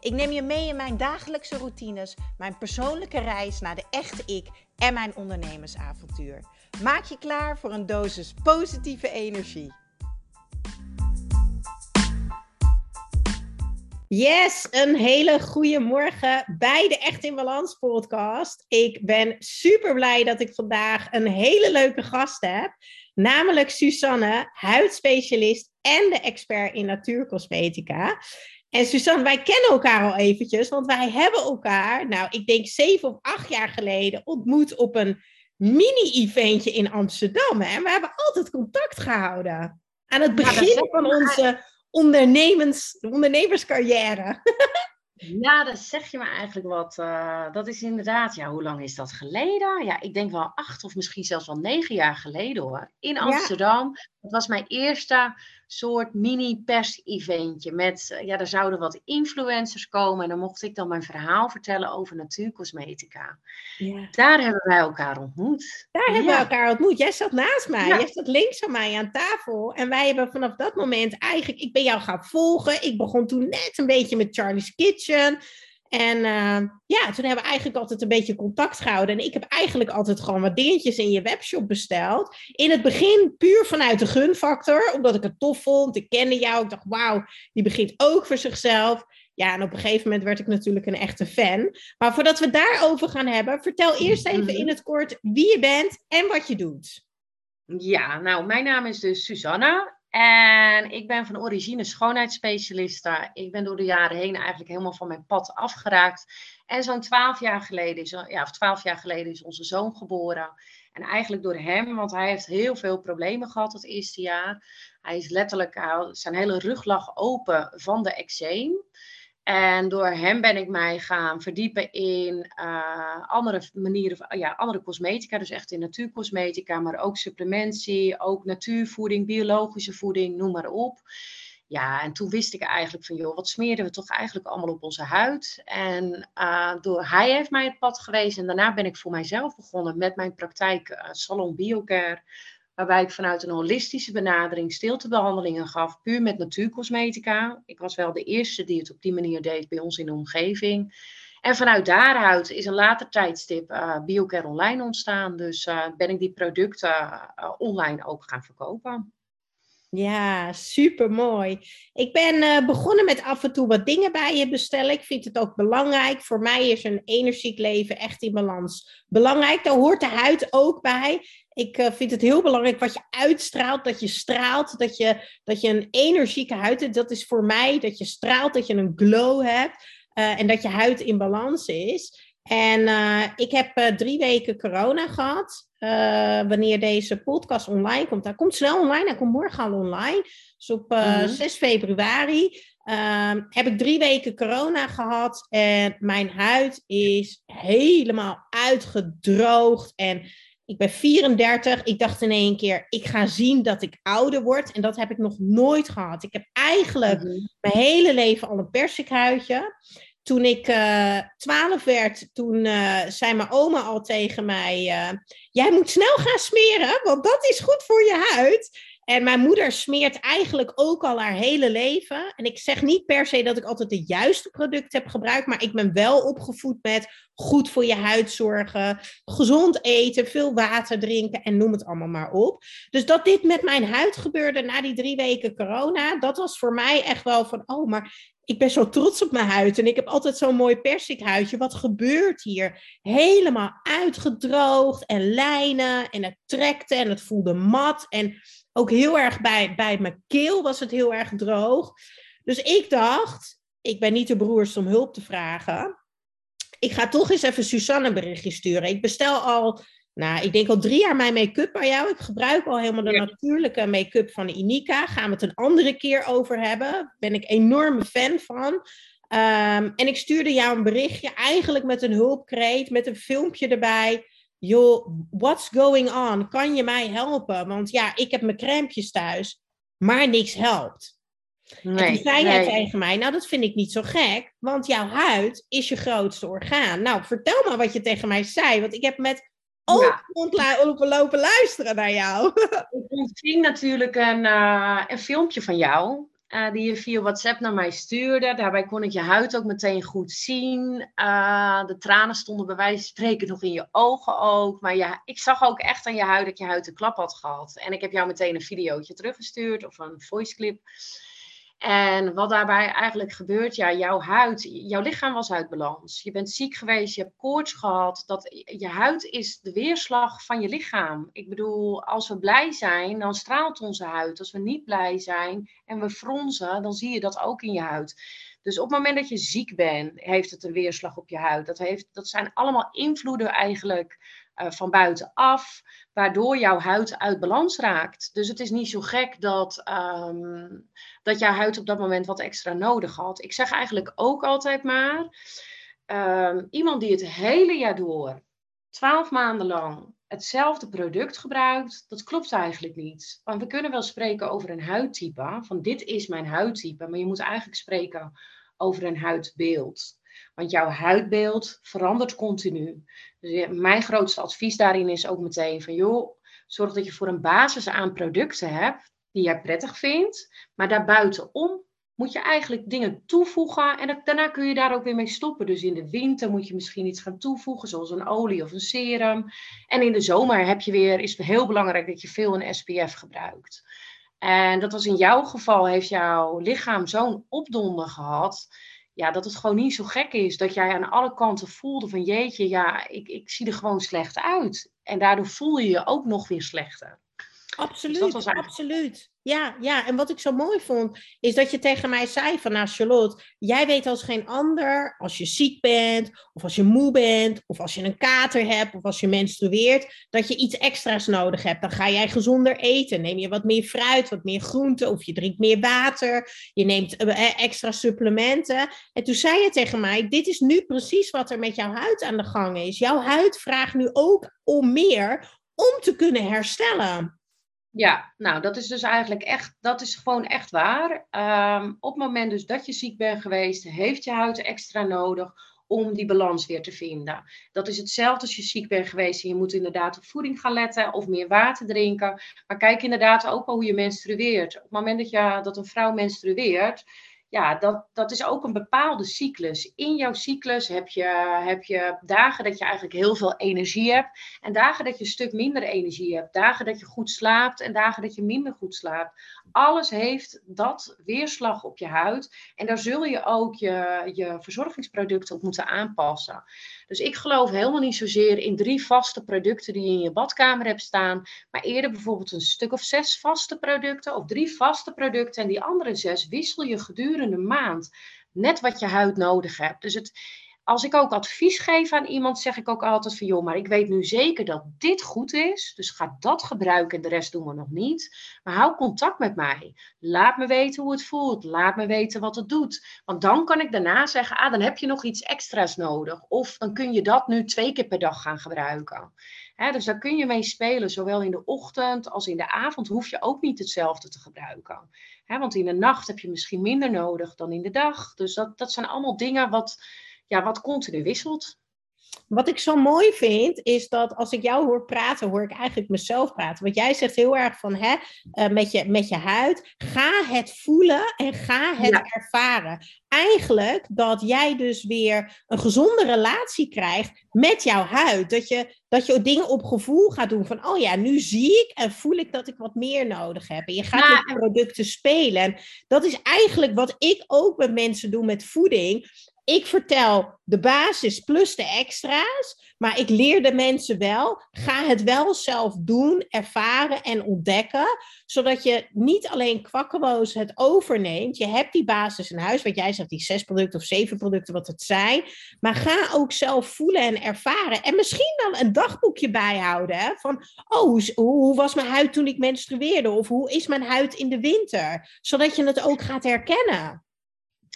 Ik neem je mee in mijn dagelijkse routines, mijn persoonlijke reis naar de echte ik en mijn ondernemersavontuur. Maak je klaar voor een dosis positieve energie. Yes, een hele goede morgen bij de Echt in Balans podcast. Ik ben super blij dat ik vandaag een hele leuke gast heb, namelijk Susanne, huidspecialist en de expert in natuurcosmetica. En Suzanne, wij kennen elkaar al eventjes, want wij hebben elkaar, nou, ik denk zeven of acht jaar geleden ontmoet op een mini-eventje in Amsterdam. Hè? En we hebben altijd contact gehouden. Aan het begin van onze ondernemens, ondernemerscarrière. Ja, dat zeg je me eigenlijk wat. Uh, dat is inderdaad, ja, hoe lang is dat geleden? Ja, ik denk wel acht of misschien zelfs wel negen jaar geleden hoor. In Amsterdam. Ja. Dat was mijn eerste soort mini-pers-eventje. Met, eh, ja, er zouden wat influencers komen en dan mocht ik dan mijn verhaal vertellen over natuurcosmetica. Ja. Daar hebben wij elkaar ontmoet. Daar hebben we elkaar ontmoet. Jij zat naast mij, jij zat links van mij aan tafel. En wij hebben vanaf dat moment eigenlijk, ik ben jou gaan volgen. Ik begon toen net een beetje met Charlie's Kitchen. En uh, ja, toen hebben we eigenlijk altijd een beetje contact gehouden. En ik heb eigenlijk altijd gewoon wat dingetjes in je webshop besteld. In het begin puur vanuit de gunfactor, omdat ik het tof vond. Ik kende jou, ik dacht, wauw, die begint ook voor zichzelf. Ja, en op een gegeven moment werd ik natuurlijk een echte fan. Maar voordat we daarover gaan hebben, vertel eerst even mhm. in het kort wie je bent en wat je doet. Ja, nou, mijn naam is dus Susanna. En ik ben van origine schoonheidsspecialiste. Ik ben door de jaren heen eigenlijk helemaal van mijn pad afgeraakt. En zo'n twaalf jaar geleden is, ja, of twaalf jaar geleden is onze zoon geboren. En eigenlijk door hem, want hij heeft heel veel problemen gehad het eerste jaar. Hij is letterlijk, zijn hele rug lag open van de eczeem. En door hem ben ik mij gaan verdiepen in uh, andere manieren, ja, andere cosmetica, dus echt in natuurcosmetica, maar ook supplementie, ook natuurvoeding, biologische voeding, noem maar op. Ja, en toen wist ik eigenlijk van, joh, wat smeren we toch eigenlijk allemaal op onze huid? En uh, door hij heeft mij het pad gewezen en daarna ben ik voor mijzelf begonnen met mijn praktijk uh, Salon Biocare waarbij ik vanuit een holistische benadering stiltebehandelingen gaf, puur met natuurcosmetica. Ik was wel de eerste die het op die manier deed bij ons in de omgeving. En vanuit daaruit is een later tijdstip uh, Biocare Online ontstaan. Dus uh, ben ik die producten uh, online ook gaan verkopen. Ja, super mooi. Ik ben begonnen met af en toe wat dingen bij je bestellen. Ik vind het ook belangrijk. Voor mij is een energiek leven echt in balans belangrijk. Daar hoort de huid ook bij. Ik uh, vind het heel belangrijk wat je uitstraalt, dat je straalt, dat je, dat je een energieke huid hebt. Dat is voor mij dat je straalt, dat je een glow hebt uh, en dat je huid in balans is. En uh, ik heb drie weken corona gehad. wanneer deze podcast online komt. Hij komt snel online, hij komt morgen al online. Dus op mm 6 februari ehm, heb ik drie weken corona gehad. En mijn huid is helemaal uitgedroogd. En ik ben 34. Ik dacht in één keer, ik ga zien dat ik ouder word. En dat heb ik nog nooit gehad. Ik heb eigenlijk mhm. mijn hele leven al een persikhuidje. Toen ik uh, eh, 12 werd, toen uh, zei mijn oma al tegen mij: uh, Jij moet snel gaan smeren, want dat is goed voor je huid. En mijn moeder smeert eigenlijk ook al haar hele leven. En ik zeg niet per se dat ik altijd de juiste producten heb gebruikt, maar ik ben wel opgevoed met goed voor je huid zorgen, gezond eten, veel water drinken en noem het allemaal maar op. Dus dat dit met mijn huid gebeurde na die drie weken corona, dat was voor mij echt wel van, oh, maar ik ben zo trots op mijn huid en ik heb altijd zo'n mooi persikhuidje. Wat gebeurt hier? Helemaal uitgedroogd en lijnen en het trekte en het voelde mat en ook heel erg bij, bij mijn keel was het heel erg droog. Dus ik dacht, ik ben niet de broers om hulp te vragen. Ik ga toch eens even Susanne een berichtje sturen. Ik bestel al, nou, ik denk al drie jaar mijn make-up bij jou. Ik gebruik al helemaal de natuurlijke make-up van Inika. Gaan we het een andere keer over hebben. Ben ik enorme fan van. Um, en ik stuurde jou een berichtje, eigenlijk met een hulpkreet, met een filmpje erbij. Joh, what's going on? Kan je mij helpen? Want ja, ik heb mijn crampjes thuis, maar niks helpt. Nee, en toen zei jij tegen mij, nou dat vind ik niet zo gek, want jouw huid is je grootste orgaan. Nou, vertel maar wat je tegen mij zei, want ik heb met open ja. lopen, lopen luisteren naar jou. ik ontving natuurlijk een, uh, een filmpje van jou. Uh, die je via WhatsApp naar mij stuurde. Daarbij kon ik je huid ook meteen goed zien. Uh, de tranen stonden bij wijze van spreken nog in je ogen ook. Maar ja, ik zag ook echt aan je huid dat je huid een klap had gehad. En ik heb jou meteen een videootje teruggestuurd of een voice clip. En wat daarbij eigenlijk gebeurt, ja, jouw huid, jouw lichaam was uit balans. Je bent ziek geweest, je hebt koorts gehad. Dat, je huid is de weerslag van je lichaam. Ik bedoel, als we blij zijn, dan straalt onze huid. Als we niet blij zijn en we fronsen, dan zie je dat ook in je huid. Dus op het moment dat je ziek bent, heeft het een weerslag op je huid. Dat, heeft, dat zijn allemaal invloeden eigenlijk van buitenaf, waardoor jouw huid uit balans raakt. Dus het is niet zo gek dat, um, dat jouw huid op dat moment wat extra nodig had. Ik zeg eigenlijk ook altijd maar, um, iemand die het hele jaar door, twaalf maanden lang, hetzelfde product gebruikt, dat klopt eigenlijk niet. Want we kunnen wel spreken over een huidtype, van dit is mijn huidtype, maar je moet eigenlijk spreken over een huidbeeld. Want jouw huidbeeld verandert continu. Dus mijn grootste advies daarin is ook meteen van joh, zorg dat je voor een basis aan producten hebt die jij prettig vindt. Maar daarbuitenom moet je eigenlijk dingen toevoegen en daarna kun je daar ook weer mee stoppen. Dus in de winter moet je misschien iets gaan toevoegen, zoals een olie of een serum. En in de zomer heb je weer, is het heel belangrijk dat je veel een SPF gebruikt. En dat was in jouw geval, heeft jouw lichaam zo'n opdonder gehad ja, dat het gewoon niet zo gek is dat jij aan alle kanten voelde van jeetje, ja, ik, ik zie er gewoon slecht uit. En daardoor voel je je ook nog weer slechter. Absoluut, dus absoluut. Ja, ja, en wat ik zo mooi vond, is dat je tegen mij zei van, nou Charlotte, jij weet als geen ander, als je ziek bent, of als je moe bent, of als je een kater hebt, of als je menstrueert, dat je iets extra's nodig hebt. Dan ga jij gezonder eten, neem je wat meer fruit, wat meer groente, of je drinkt meer water, je neemt eh, eh, extra supplementen. En toen zei je tegen mij, dit is nu precies wat er met jouw huid aan de gang is. Jouw huid vraagt nu ook om meer om te kunnen herstellen. Ja, nou dat is dus eigenlijk echt, dat is gewoon echt waar. Um, op het moment dus dat je ziek bent geweest, heeft je huid extra nodig om die balans weer te vinden. Dat is hetzelfde als je ziek bent geweest en je moet inderdaad op voeding gaan letten of meer water drinken. Maar kijk inderdaad ook al hoe je menstrueert. Op het moment dat, je, dat een vrouw menstrueert, ja, dat, dat is ook een bepaalde cyclus. In jouw cyclus heb je, heb je dagen dat je eigenlijk heel veel energie hebt. En dagen dat je een stuk minder energie hebt. Dagen dat je goed slaapt en dagen dat je minder goed slaapt. Alles heeft dat weerslag op je huid. En daar zul je ook je, je verzorgingsproducten op moeten aanpassen. Dus ik geloof helemaal niet zozeer in drie vaste producten die je in je badkamer hebt staan. Maar eerder bijvoorbeeld een stuk of zes vaste producten of drie vaste producten. En die andere zes wissel je gedurende maand. Net wat je huid nodig hebt. Dus het, als ik ook advies geef aan iemand, zeg ik ook altijd van joh, maar ik weet nu zeker dat dit goed is. Dus ga dat gebruiken en de rest doen we nog niet. Maar hou contact met mij. Laat me weten hoe het voelt. Laat me weten wat het doet. Want dan kan ik daarna zeggen, ah, dan heb je nog iets extra's nodig. Of dan kun je dat nu twee keer per dag gaan gebruiken. dus daar kun je mee spelen, zowel in de ochtend als in de avond hoef je ook niet hetzelfde te gebruiken. want in de nacht heb je misschien minder nodig dan in de dag. Dus dat, dat zijn allemaal dingen wat, ja, wat continu wisselt. Wat ik zo mooi vind, is dat als ik jou hoor praten, hoor ik eigenlijk mezelf praten. Want jij zegt heel erg van, hè, uh, met, je, met je huid, ga het voelen en ga het ervaren. Eigenlijk dat jij dus weer een gezonde relatie krijgt met jouw huid. Dat je, dat je dingen op gevoel gaat doen van, oh ja, nu zie ik en voel ik dat ik wat meer nodig heb. En je gaat met producten spelen. En dat is eigenlijk wat ik ook met mensen doe met voeding ik vertel de basis plus de extra's, maar ik leer de mensen wel. Ga het wel zelf doen, ervaren en ontdekken, zodat je niet alleen kwakkeloos het overneemt. Je hebt die basis in huis, wat jij zegt, die zes producten of zeven producten, wat het zijn. Maar ga ook zelf voelen en ervaren. En misschien wel een dagboekje bijhouden. Hè? Van, oh, hoe, hoe was mijn huid toen ik menstrueerde? Of hoe is mijn huid in de winter? Zodat je het ook gaat herkennen.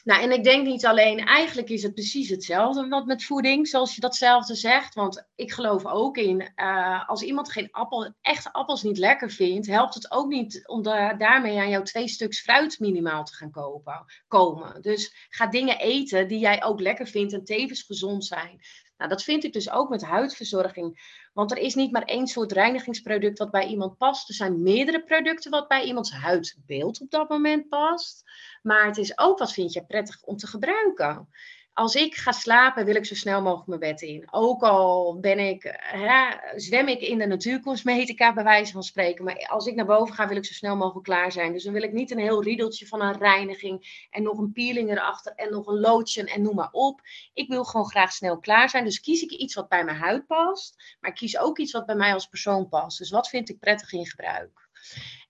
Nou, en ik denk niet alleen, eigenlijk is het precies hetzelfde wat met voeding, zoals je datzelfde zegt. Want ik geloof ook in, uh, als iemand geen appel, echte appels niet lekker vindt, helpt het ook niet om daarmee aan jouw twee stuks fruit minimaal te gaan kopen, komen. Dus ga dingen eten die jij ook lekker vindt en tevens gezond zijn. Nou, dat vind ik dus ook met huidverzorging. Want er is niet maar één soort reinigingsproduct wat bij iemand past. Er zijn meerdere producten wat bij iemands huidbeeld op dat moment past. Maar het is ook wat vind je prettig om te gebruiken als ik ga slapen, wil ik zo snel mogelijk mijn bed in. Ook al ben ik, hè, zwem ik in de natuurcosmetica, bij wijze van spreken. Maar als ik naar boven ga, wil ik zo snel mogelijk klaar zijn. Dus dan wil ik niet een heel riedeltje van een reiniging en nog een peeling erachter en nog een lotion en noem maar op. Ik wil gewoon graag snel klaar zijn. Dus kies ik iets wat bij mijn huid past. Maar ik kies ook iets wat bij mij als persoon past. Dus wat vind ik prettig in gebruik?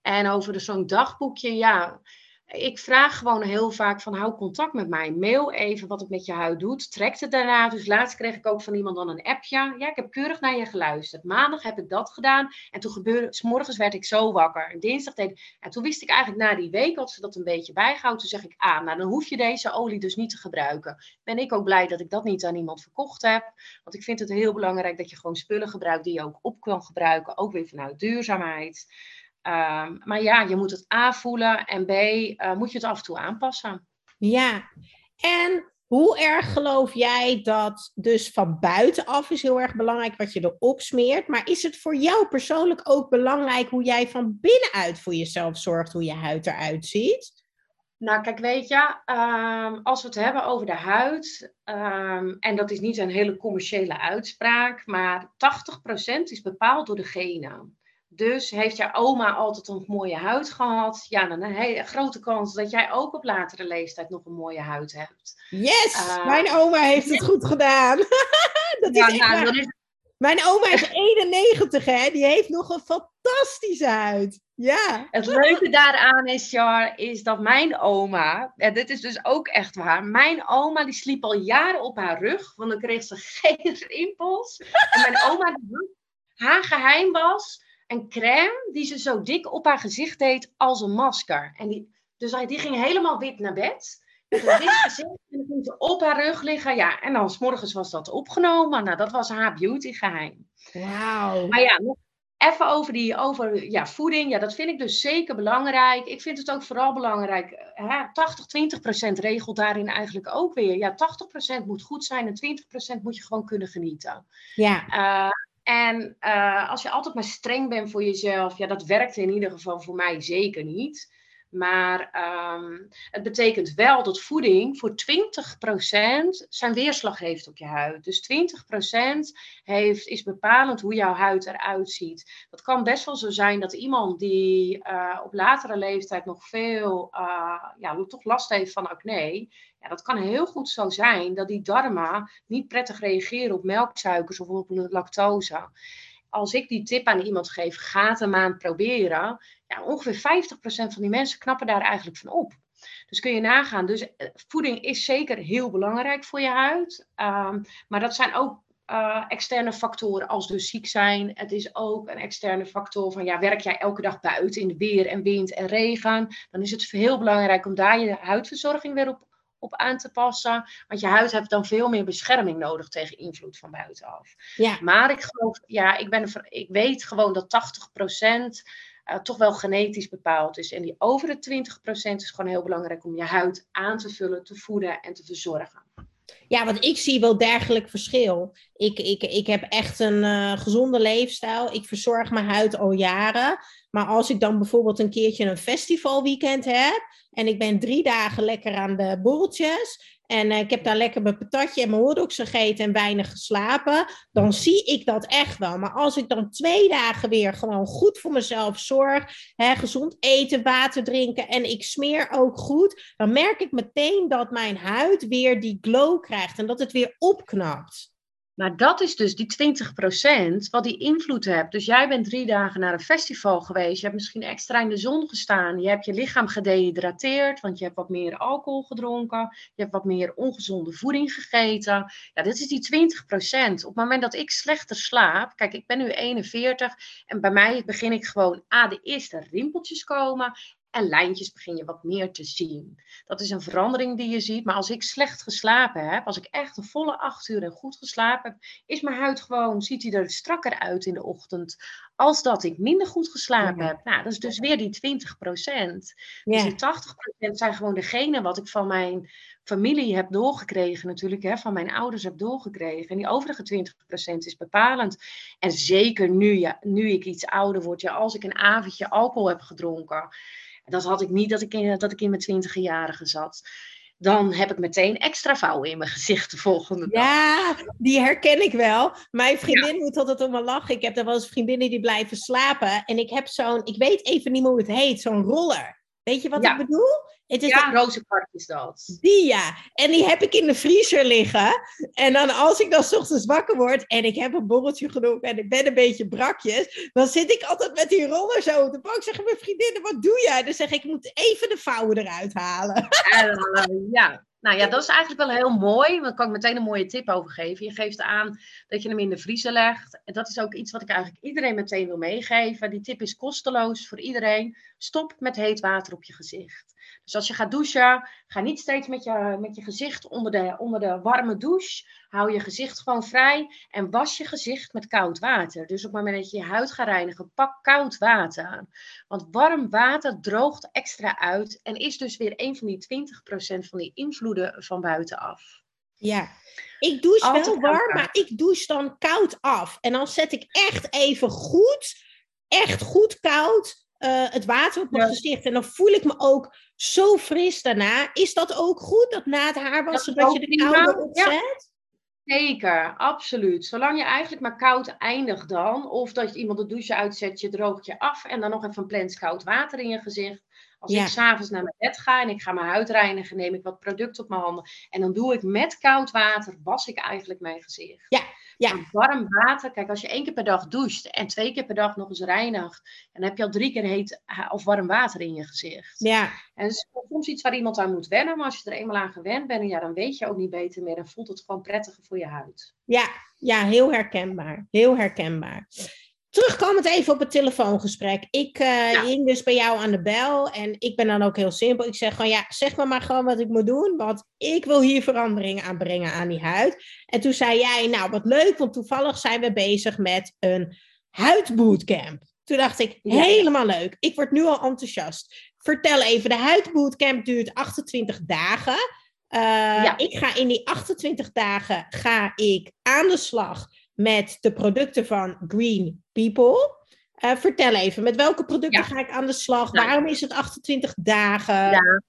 En over zo'n dagboekje, ja ik vraag gewoon heel vaak van hou contact met mij. Mail even wat het met je huid doet. Trek het daarna. Dus laatst kreeg ik ook van iemand dan een appje. Ja, ik heb keurig naar je geluisterd. Maandag heb ik dat gedaan. En toen gebeurde, s morgens werd ik zo wakker. En dinsdag deed En toen wist ik eigenlijk na die week, had ze dat een beetje bijgehouden. Toen zeg ik, ah, nou dan hoef je deze olie dus niet te gebruiken. Ben ik ook blij dat ik dat niet aan iemand verkocht heb. Want ik vind het heel belangrijk dat je gewoon spullen gebruikt die je ook op kan gebruiken. Ook weer vanuit duurzaamheid. Ehm, maar ja, je moet het A voelen en B uh, moet je het af en toe aanpassen. Ja, en hoe erg geloof jij dat dus van buitenaf is heel erg belangrijk wat je erop smeert, maar is het voor jou persoonlijk ook belangrijk hoe jij van binnenuit voor jezelf zorgt, hoe je huid eruit ziet? Nou, kijk, weet je, um, als we het hebben over de huid, um, en dat is niet een hele commerciële uitspraak, maar 80% is bepaald door de genen. Dus heeft jouw oma altijd een mooie huid gehad? Ja, dan een hele grote kans dat jij ook op latere leeftijd nog een mooie huid hebt. Yes, uh, mijn oma heeft het goed gedaan. dat ja, is nou, is... Mijn oma is 91, hè? Die heeft nog een fantastische huid. Ja. Het leuke daaraan is, Jar, is dat mijn oma, en dit is dus ook echt waar, mijn oma die sliep al jaren op haar rug, want dan kreeg ze geen rimpels. En mijn oma, haar geheim was, een crème die ze zo dik op haar gezicht deed als een masker. En die, dus die ging helemaal wit naar bed. Met een wit gezicht. En dan ging ze op haar rug liggen. Ja, en dan s morgens was dat opgenomen. Nou, dat was haar beauty geheim. Wauw. Maar ja, nog even over, die, over ja, voeding. Ja, dat vind ik dus zeker belangrijk. Ik vind het ook vooral belangrijk. 80-20% regelt daarin eigenlijk ook weer. Ja, 80% moet goed zijn en 20% moet je gewoon kunnen genieten. Ja. Uh, en uh, als je altijd maar streng bent voor jezelf, ja, dat werkt in ieder geval voor mij zeker niet. Maar um, het betekent wel dat voeding voor 20% zijn weerslag heeft op je huid. Dus 20% heeft, is bepalend hoe jouw huid eruit ziet. Dat kan best wel zo zijn dat iemand die uh, op latere leeftijd nog veel, uh, ja, toch last heeft van acne. Ja, dat kan heel goed zo zijn dat die darmen niet prettig reageren op melksuikers of op lactose als ik die tip aan iemand geef, ga het een maand proberen. Ja, ongeveer 50% van die mensen knappen daar eigenlijk van op. Dus kun je nagaan. Dus eh, voeding is zeker heel belangrijk voor je huid. Um, maar dat zijn ook uh, externe factoren als dus ziek zijn. Het is ook een externe factor van ja, werk jij elke dag buiten in de weer en wind en regen. Dan is het heel belangrijk om daar je huidverzorging weer op op aan te passen. Want je huid heeft dan veel meer bescherming nodig tegen invloed van buitenaf. Ja. Maar ik geloof, ja, ik, ben, ik weet gewoon dat 80% uh, eh, toch wel genetisch bepaald is. En die over de 20% is gewoon heel belangrijk om je huid aan te vullen, te voeden en te verzorgen. Ja, want ik zie wel dergelijk verschil. Ik, ik, ik heb echt een uh, gezonde leefstijl. Ik verzorg mijn huid al jaren. Maar als ik dan bijvoorbeeld een keertje een festivalweekend heb. En ik ben drie dagen lekker aan de borreltjes. En uh, ik heb daar lekker mijn patatje en mijn hotdogs gegeten en weinig geslapen. Dan zie ik dat echt wel. Maar als ik dan twee dagen weer gewoon goed voor mezelf zorg. Hè, gezond eten, water drinken en ik smeer ook goed. Dan merk ik meteen dat mijn huid weer die glow krijgt. En dat het weer opknapt. Maar dat is dus die 20% wat die invloed hebt. Dus jij bent drie dagen naar een festival geweest. Je hebt misschien extra in de zon gestaan. Je hebt je lichaam gedehydrateerd, want je hebt wat meer alcohol gedronken. Je hebt wat meer ongezonde voeding gegeten. Ja, dit is die 20%. Op het moment dat ik slechter slaap. Kijk, ik ben nu 41 en bij mij begin ik gewoon, A, de eerste rimpeltjes komen. En lijntjes begin je wat meer te zien. Dat is een verandering die je ziet. Maar als ik slecht geslapen heb, als ik echt een volle acht uur en goed geslapen heb, is mijn huid gewoon, ziet hij er strakker uit in de ochtend. Als dat ik minder goed geslapen heb. Nou, dat is dus weer die 20 procent. Dus die 80 procent zijn gewoon degene wat ik van mijn familie heb doorgekregen natuurlijk, hè, van mijn ouders heb doorgekregen. En die overige 20% is bepalend. En zeker nu, ja, nu ik iets ouder word, ja, als ik een avondje alcohol heb gedronken, dat had ik niet dat ik in, dat ik in mijn twintige jaren zat. Dan heb ik meteen extra vouwen in mijn gezicht de volgende dag. Ja, die herken ik wel. Mijn vriendin moet altijd om me lachen. Ik heb er wel eens vriendinnen die blijven slapen. En ik heb zo'n, ik weet even niet meer hoe het heet, zo'n roller. Weet je wat ik bedoel? Het is ja, een rozenkwart is dat. Die ja. En die heb ik in de vriezer liggen. En dan als ik dan s ochtends wakker word en ik heb een borreltje gedronken en ik ben een beetje brakjes, dan zit ik altijd met die roller zo op de bank. Zeggen mijn vriendinnen, wat doe jij? Dan zeg ik, ik moet even de vouwen eruit halen. ja, nou ja, dat is eigenlijk wel heel mooi. Daar kan ik meteen een mooie tip over geven. Je geeft aan dat je hem in de vriezer legt. En dat is ook iets wat ik eigenlijk iedereen meteen wil meegeven. Die tip is kosteloos voor iedereen. Stop met heet water op je gezicht. Dus als je gaat douchen, ga niet steeds met je, met je gezicht onder de, onder de warme douche. Hou je gezicht gewoon vrij en was je gezicht met koud water. Dus op het moment dat je je huid gaat reinigen, pak koud water. Want warm water droogt extra uit en is dus weer een van die 20% van die invloeden van buitenaf. Ja, ik douche wel warm, maar ik douche dan koud af. En dan zet ik echt even goed, echt goed koud uh, het water op mijn gezicht. En dan voel ik me ook zo fris daarna. Is dat ook goed, dat na het haarwassen, dat, dat je de koude opzet? Zeker, absoluut. Zolang je eigenlijk maar koud eindigt dan, of dat je iemand de douche uitzet, je droogt je af en dan nog even een plens koud water in je gezicht. Als ja. ik s'avonds naar mijn bed ga en ik ga mijn huid reinigen, neem ik wat product op mijn handen. En dan doe ik met koud water, was ik eigenlijk mijn gezicht. Ja, ja. warm water, kijk, als je één keer per dag doucht en twee keer per dag nog eens reinigt, dan heb je al drie keer heet of warm water in je gezicht. Ja. En is soms iets waar iemand aan moet wennen, maar als je er eenmaal aan gewend bent, ja, dan weet je ook niet beter meer en voelt het gewoon prettiger voor je huid. Ja, ja heel herkenbaar. Heel herkenbaar. Terugkomend even op het telefoongesprek. Ik uh, hing dus bij jou aan de bel en ik ben dan ook heel simpel. Ik zeg gewoon, ja, zeg maar maar gewoon wat ik moet doen, want ik wil hier verandering aanbrengen aan die huid. En toen zei jij, nou wat leuk, want toevallig zijn we bezig met een huidbootcamp. Toen dacht ik, helemaal leuk. Ik word nu al enthousiast. Vertel even, de huidbootcamp duurt 28 dagen. Uh, ja. Ik ga in die 28 dagen ga ik aan de slag met de producten van Green People. Uh, vertel even, met welke producten ga ik aan de slag? Nou, Waarom is het 28 dagen? Ja.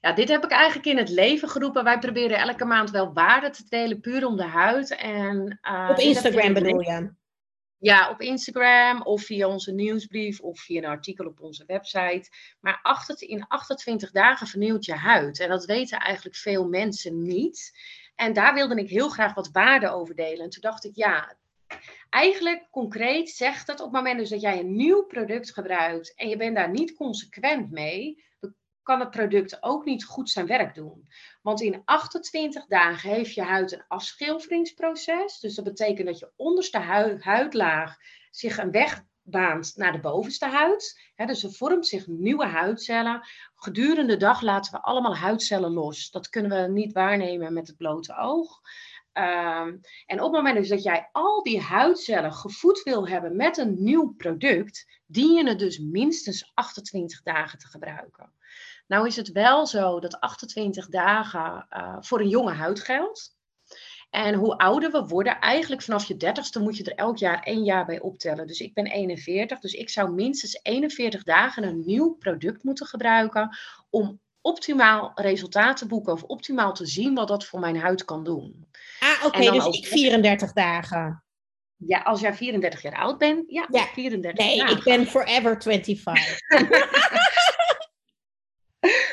ja, dit heb ik eigenlijk in het leven geroepen. Wij proberen elke maand wel waarde te delen, puur om de huid. En, uh, op Instagram bedoel je? Ja, op Instagram of via onze nieuwsbrief of via een artikel op onze website. Maar achter, in 28 dagen vernieuwt je huid. En dat weten eigenlijk veel mensen niet. En daar wilde ik heel graag wat waarde over delen. En toen dacht ik, ja, eigenlijk concreet zegt het op het moment dus dat jij een nieuw product gebruikt en je bent daar niet consequent mee, dan kan het product ook niet goed zijn werk doen. Want in 28 dagen heeft je huid een afschilferingsproces. Dus dat betekent dat je onderste huidlaag zich een weg baant naar de bovenste huid. dus er vormt zich nieuwe huidcellen. Gedurende de dag laten we allemaal huidcellen los. Dat kunnen we niet waarnemen met het blote oog. Ehm, en op het moment dus dat jij al die huidcellen gevoed wil hebben met een nieuw product, dien je het dus minstens 28 dagen te gebruiken. Nou is het wel zo dat 28 dagen uh, voor een jonge huid geldt. En hoe ouder we worden, eigenlijk vanaf je dertigste moet je er elk jaar één jaar bij optellen. Dus ik ben 41, dus ik zou minstens 41 dagen een nieuw product moeten gebruiken om optimaal resultaat te boeken of optimaal te zien wat dat voor mijn huid kan doen. Ah, oké, dus ik 34 dagen. Ja, als jij 34 jaar oud bent, ja, ja. 34 Nee, ik ben forever 25.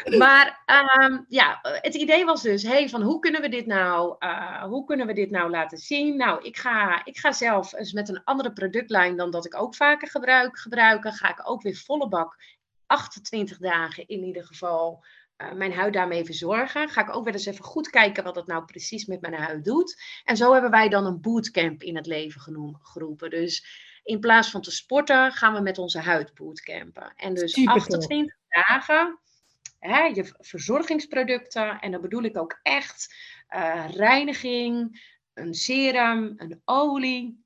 maar um, ja, het idee was dus, hey, van hoe kunnen we dit nou, uh, hoe kunnen we dit nou laten zien? Nou, ik ga, ik ga zelf eens met een andere productlijn dan dat ik ook vaker gebruik, gebruiken. Ga ik ook weer volle bak, 28 dagen in ieder geval, uh, mijn huid daarmee verzorgen. Ga ik ook weer eens even goed kijken wat dat nou precies met mijn huid doet. En zo hebben wij dan een bootcamp in het leven genoemd, geroepen. Dus in plaats van te sporten, gaan we met onze huid bootcampen. En dus 28 dagen je verzorgingsproducten. En dan bedoel ik ook echt uh, reiniging, een serum, een olie,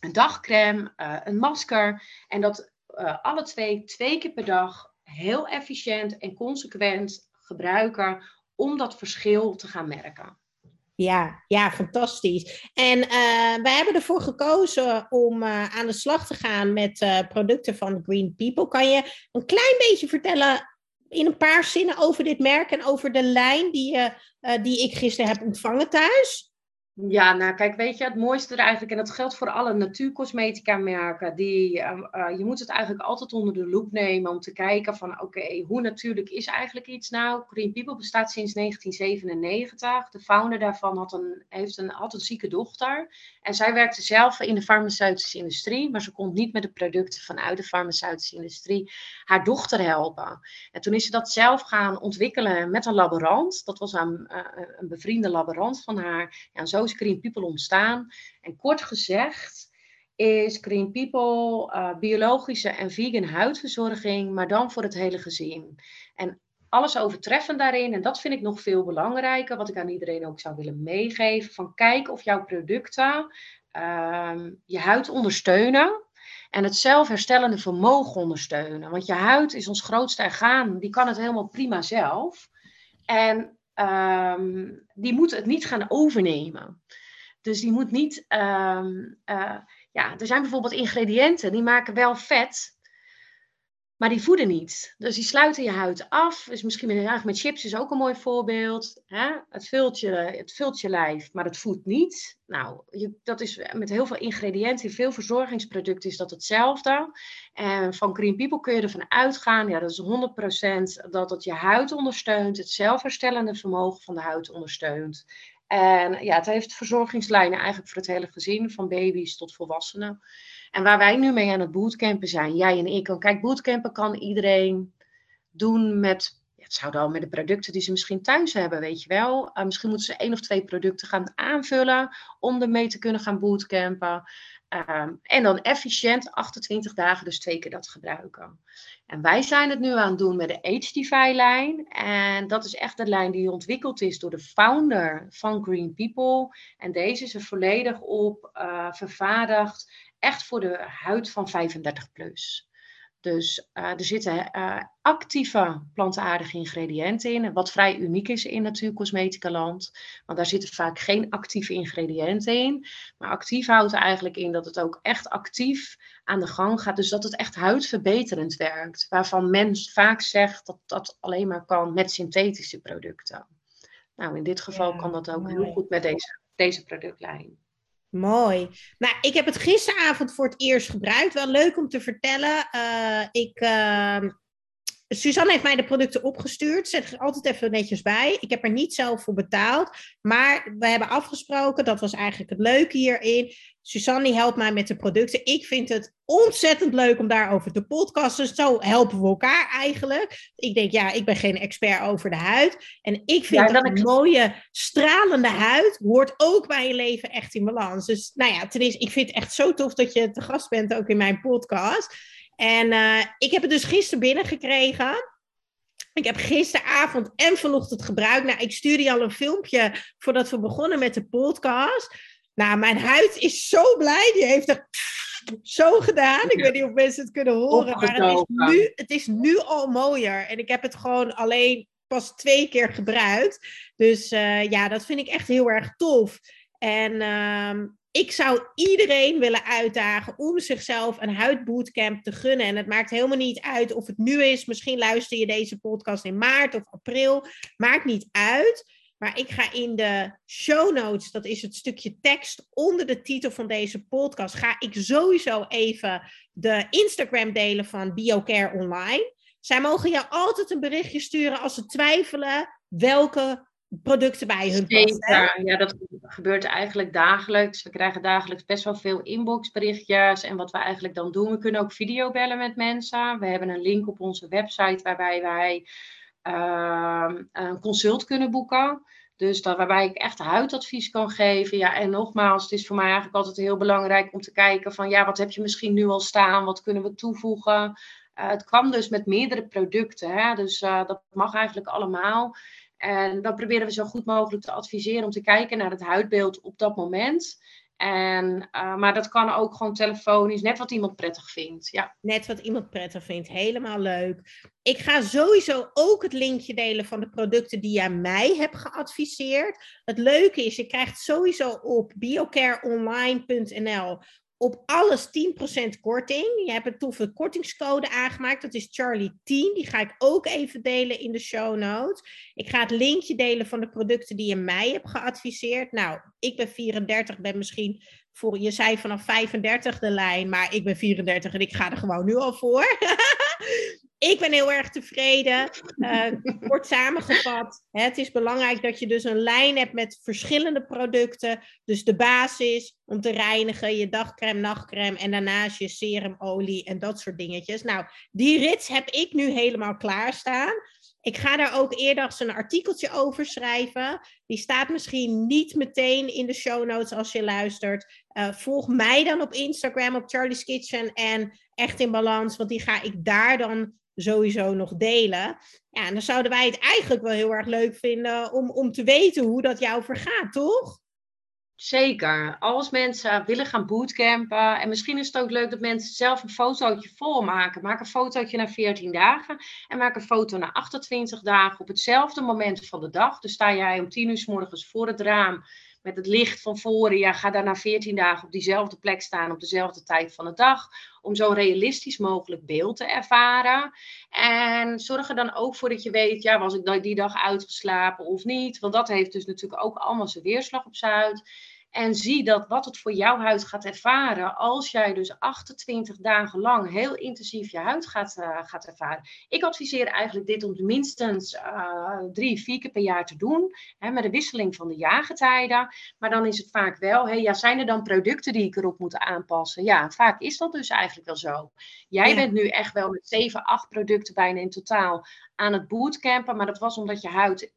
een dagcreme, uh, een masker. En dat uh, alle twee twee keer per dag heel efficiënt en consequent gebruiken om dat verschil te gaan merken. Ja, ja, fantastisch. En uh, wij hebben ervoor gekozen om aan de slag te gaan met producten van Green People. Kan je een klein beetje vertellen in een paar zinnen over dit merk en over de lijn die, die ik gisteren heb ontvangen thuis? Ja, nou kijk, weet je, het mooiste er eigenlijk, en dat geldt voor alle natuurcosmetica merken, die, uh, je moet het eigenlijk altijd onder de loep nemen om te kijken van, oké, hoe natuurlijk is eigenlijk iets nou? Green People bestaat sinds 1997. De founder daarvan had een, heeft een, had een zieke dochter. En zij werkte zelf in de farmaceutische industrie, maar ze kon niet met de producten vanuit de farmaceutische industrie haar dochter helpen. En toen is ze dat zelf gaan ontwikkelen met een laborant. Dat was een, een bevriende laborant van haar. En zo is Green People ontstaan. En kort gezegd is Green People uh, biologische en vegan huidverzorging, maar dan voor het hele gezin. En alles overtreffend daarin, en dat vind ik nog veel belangrijker, wat ik aan iedereen ook zou willen meegeven, van kijk of jouw producten uh, je huid ondersteunen en het zelfherstellende vermogen ondersteunen. Want je huid is ons grootste orgaan, die kan het helemaal prima zelf. En um, die moet het niet gaan overnemen. Dus die moet niet. Um, uh, ja, er zijn bijvoorbeeld ingrediënten die maken wel vet, maar die voeden niet. Dus die sluiten je huid af. Dus misschien met, met chips is ook een mooi voorbeeld. Hè? Het, vult je, het vult je lijf, maar het voedt niet. Nou, je, dat is met heel veel ingrediënten, in veel verzorgingsproducten is dat hetzelfde. En van Green People kun je ervan uitgaan, ja, dat is 100% dat het je huid ondersteunt, het zelfherstellende vermogen van de huid ondersteunt. En ja, het heeft verzorgingslijnen eigenlijk voor het hele gezin, van baby's tot volwassenen. En waar wij nu mee aan het bootcampen zijn, jij en ik. Kijk, bootcampen kan iedereen doen met, het zou dan met de producten die ze misschien thuis hebben, weet je wel. Uh, misschien moeten ze één of twee producten gaan aanvullen om ermee te kunnen gaan bootcampen. Um, en dan efficiënt 28 dagen, dus twee keer dat gebruiken. En wij zijn het nu aan het doen met de HDFI-lijn. En dat is echt de lijn die ontwikkeld is door de founder van Green People. En deze is er volledig op uh, vervaardigd, echt voor de huid van 35 plus. Dus uh, er zitten uh, actieve plantaardige ingrediënten in, wat vrij uniek is in natuurcosmetica land. Want daar zitten vaak geen actieve ingrediënten in. Maar actief houdt eigenlijk in dat het ook echt actief aan de gang gaat. Dus dat het echt huidverbeterend werkt. Waarvan men vaak zegt dat dat alleen maar kan met synthetische producten. Nou, in dit geval kan dat ook heel goed met deze, deze productlijn. Mooi. Nou, ik heb het gisteravond voor het eerst gebruikt. Wel leuk om te vertellen. Uh, ik, uh, Suzanne heeft mij de producten opgestuurd. Zet er altijd even netjes bij. Ik heb er niet zelf voor betaald. Maar we hebben afgesproken, dat was eigenlijk het leuke hierin. Suzanne helpt mij met de producten. Ik vind het ontzettend leuk om daarover te podcasten. zo helpen we elkaar eigenlijk. Ik denk, ja, ik ben geen expert over de huid. En ik vind dat een mooie, stralende huid hoort ook bij je leven echt in balans. Dus nou ja, ten eerste, ik vind het echt zo tof dat je te gast bent ook in mijn podcast. En uh, ik heb het dus gisteren binnengekregen. Ik heb gisteravond en vanochtend gebruikt. Nou, ik stuurde je al een filmpje voordat we begonnen met de podcast. Nou, mijn huid is zo blij. Die heeft er zo gedaan. Ik weet niet of mensen het kunnen horen. Maar het is, nu, het is nu al mooier. En ik heb het gewoon alleen pas twee keer gebruikt. Dus uh, ja, dat vind ik echt heel erg tof. En uh, ik zou iedereen willen uitdagen om zichzelf een huidbootcamp te gunnen. En het maakt helemaal niet uit of het nu is. Misschien luister je deze podcast in maart of april. Maakt niet uit. Maar ik ga in de show notes, dat is het stukje tekst onder de titel van deze podcast, ga ik sowieso even de Instagram delen van BioCare Online. Zij mogen je altijd een berichtje sturen als ze twijfelen welke producten bij hun passen. Ja, dat gebeurt eigenlijk dagelijks. We krijgen dagelijks best wel veel inboxberichtjes. En wat we eigenlijk dan doen, we kunnen ook videobellen met mensen. We hebben een link op onze website waarbij wij uh, een consult kunnen boeken. Dus dat, waarbij ik echt huidadvies kan geven. Ja, en nogmaals, het is voor mij eigenlijk altijd heel belangrijk om te kijken van ja, wat heb je misschien nu al staan? Wat kunnen we toevoegen? het kan dus met meerdere producten. Hè? Dus dat mag eigenlijk allemaal. En dan proberen we zo goed mogelijk te adviseren om te kijken naar het huidbeeld op dat moment. En, uh, maar dat kan ook gewoon telefonisch, net wat iemand prettig vindt. Ja. Net wat iemand prettig vindt, helemaal leuk. Ik ga sowieso ook het linkje delen van de producten die jij mij hebt geadviseerd. Het leuke is, je krijgt sowieso op biocareonline.nl op alles 10% korting. Je hebt een toffe kortingscode aangemaakt. Dat is Charlie10. Die ga ik ook even delen in de show notes. Ik ga het linkje delen van de producten die je mij hebt geadviseerd. Nou, ik ben 34, ben misschien voor, je zei vanaf 35 de lijn, maar ik ben 34 en ik ga er gewoon nu al voor. ik ben heel erg tevreden. Uh, kort samengevat, het is belangrijk dat je dus een lijn hebt met verschillende producten. Dus de basis om te reinigen, je dagcreme, nachtcreme en daarnaast je serumolie en dat soort dingetjes. Nou, die rits heb ik nu helemaal klaarstaan. Ik ga daar ook eerder een artikeltje over schrijven. Die staat misschien niet meteen in de show notes als je luistert. Uh, volg mij dan op Instagram op Charlie's Kitchen en Echt in Balans, want die ga ik daar dan sowieso nog delen. Ja, en dan zouden wij het eigenlijk wel heel erg leuk vinden om, om te weten hoe dat jou vergaat, toch? Zeker. Als mensen willen gaan bootcampen, en misschien is het ook leuk dat mensen zelf een fotootje volmaken. Maak een fotootje na 14 dagen en maak een foto na 28 dagen op hetzelfde moment van de dag. Dus sta jij om 10 uur s morgens voor het raam met het licht van voren. Ja, ga daar na 14 dagen op diezelfde plek staan op dezelfde tijd van de dag. Om zo realistisch mogelijk beeld te ervaren. En zorg er dan ook voor dat je weet, ja, was ik die dag uitgeslapen of niet? Want dat heeft dus natuurlijk ook allemaal zijn weerslag op zijn huid. En zie dat wat het voor jouw huid gaat ervaren als jij dus 28 dagen lang heel intensief je huid gaat, uh, gaat ervaren. Ik adviseer eigenlijk dit om minstens uh, drie, vier keer per jaar te doen. Hè, met de wisseling van de jaargetijden. Maar dan is het vaak wel, hey, ja, zijn er dan producten die ik erop moet aanpassen? Ja, vaak is dat dus eigenlijk wel zo. Jij bent nu echt wel met 7, 8 producten bijna in totaal aan het bootcampen. Maar dat was omdat je huid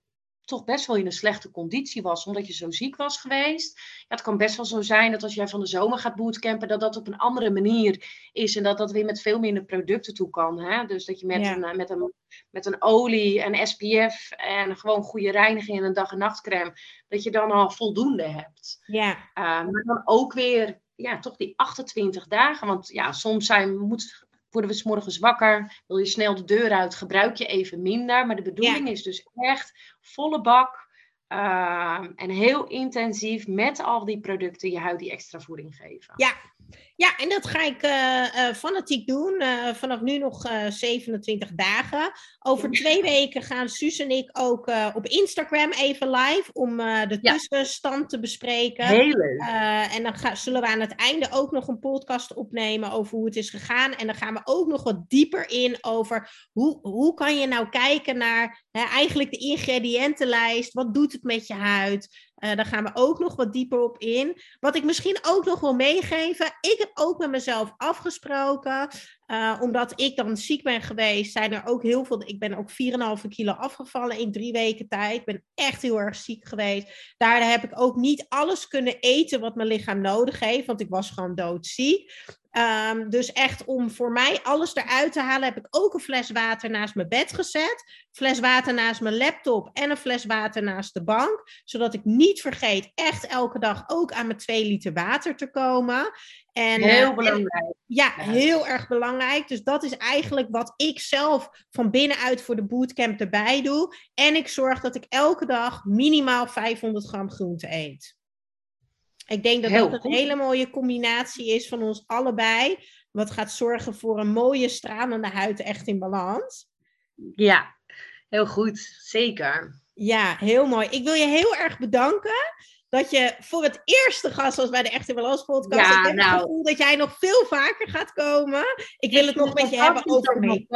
toch best wel in een slechte conditie was, omdat je zo ziek was geweest. Ja, het kan best wel zo zijn dat als jij van de zomer gaat bootcampen, dat dat op een andere manier is en dat dat weer met veel minder producten toe kan. Hè? Dus dat je met, een, met, een, met een olie, en SPF en gewoon goede reiniging en een dag- en nachtcreme, dat je dan al voldoende hebt. Ja. Uh, maar dan ook weer ja, toch die 28 dagen. Want ja, soms zijn, moet, worden we morgens wakker, wil je snel de deur uit, gebruik je even minder. Maar de bedoeling is dus echt volle bak uh, en heel intensief met al die producten je huid die extra voeding geven. Ja, ja, en dat ga ik uh, fanatiek doen. Uh, vanaf nu nog 27 dagen. Over twee weken gaan Suus en ik ook op Instagram even live om de ja. tussenstand te bespreken. Heel leuk. en dan ga, zullen we aan het einde ook nog een podcast opnemen over hoe het is gegaan. En dan gaan we ook nog wat dieper in over hoe, hoe kan je nou kijken naar hè, eigenlijk de ingrediëntenlijst. Wat doet het met je huid? Uh, daar gaan we ook nog wat dieper op in. Wat ik misschien ook nog wil meegeven. Ik heb ook met mezelf afgesproken. Uh, omdat ik dan ziek ben geweest, zijn er ook heel veel. Ik ben ook 4,5 kilo afgevallen in drie weken tijd. Ik ben echt heel erg ziek geweest. Daardoor heb ik ook niet alles kunnen eten wat mijn lichaam nodig heeft. Want ik was gewoon doodziek. Um, dus echt om voor mij alles eruit te halen, heb ik ook een fles water naast mijn bed gezet. Fles water naast mijn laptop en een fles water naast de bank. Zodat ik niet vergeet echt elke dag ook aan mijn 2 liter water te komen. En, heel uh, belangrijk. ja, heel erg belangrijk. Dus dat is eigenlijk wat ik zelf van binnenuit voor de bootcamp erbij doe. En ik zorg dat ik elke dag minimaal 500 gram groente eet. Ik denk dat Heel dat een hele mooie combinatie is van ons allebei. Wat gaat zorgen voor een mooie stralende huid echt in balans. Ja, heel goed. Zeker. Ja, heel mooi. Ik wil je heel erg bedanken dat je voor het eerste gast was bij de Echte Balans podcast. Ja, ik heb nou, het gevoel dat jij nog veel vaker gaat komen. Ik wil het nog met je hebben over mee.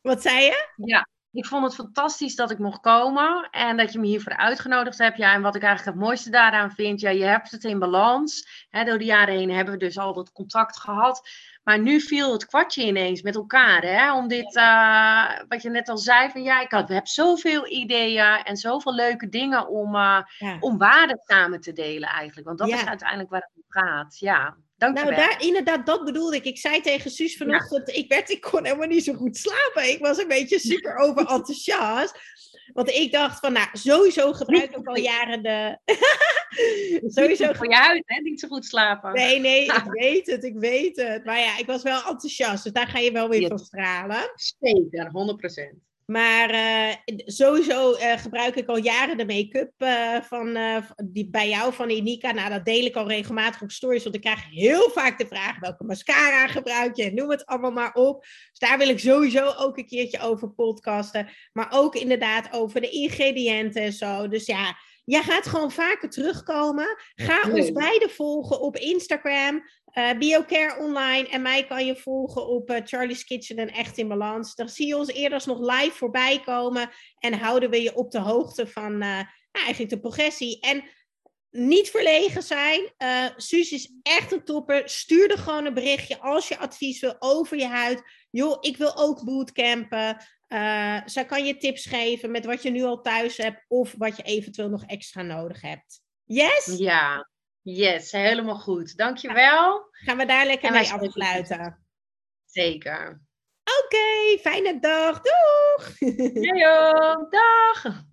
Wat zei je? Ja, ik vond het fantastisch dat ik mocht komen en dat je me hiervoor uitgenodigd hebt. Ja, en wat ik eigenlijk het mooiste daaraan vind, ja, je hebt het in balans. Door de jaren heen hebben we dus al dat contact gehad. Maar nu viel het kwartje ineens met elkaar. Hè, om dit, uh, wat je net al zei, van ja, ik had, heb zoveel ideeën en zoveel leuke dingen om, uh, ja. om waarde samen te delen eigenlijk. Want dat is uiteindelijk waar het om gaat. Ja, Dankjewel. Nou, daar, inderdaad, dat bedoelde ik. Ik zei tegen Suus vanochtend, ik, werd, ik kon helemaal niet zo goed slapen. Ik was een beetje super overenthousiast. Want ik dacht van, nou, sowieso gebruik ik al jaren de... sowieso voor je huid, hè? Niet zo goed slapen. Nee, nee, ik weet het, ik weet het. Maar ja, ik was wel enthousiast, dus daar ga je wel weer van stralen. Zeker, 100%. Maar uh, sowieso uh, gebruik ik al jaren de make-up uh, van, die, bij jou van Inika. Nou, dat deel ik al regelmatig op stories. Want ik krijg heel vaak de vraag welke mascara gebruik je. Noem het allemaal maar op. Dus daar wil ik sowieso ook een keertje over podcasten. Maar ook inderdaad over de ingrediënten en zo. Dus ja, jij gaat gewoon vaker terugkomen. Ga ons beiden volgen op Instagram. Uh, BioCare online en mij kan je volgen op uh, Charlie's Kitchen en Echt in Balans. Dan zie je ons eerder nog live voorbij komen en houden we je op de hoogte van uh, nou, eigenlijk de progressie. En niet verlegen zijn. Suus is echt een topper. Stuur er gewoon een berichtje als je advies wil over je huid. Joh, ik wil ook bootcampen. Zij kan je tips geven met wat je nu al thuis hebt of wat je eventueel nog extra nodig hebt. Yes? Ja, Yes, helemaal goed. Dankjewel. Gaan we daar lekker mee afsluiten. Zeker. Oké, fijne dag. Doeg! Ja, dag.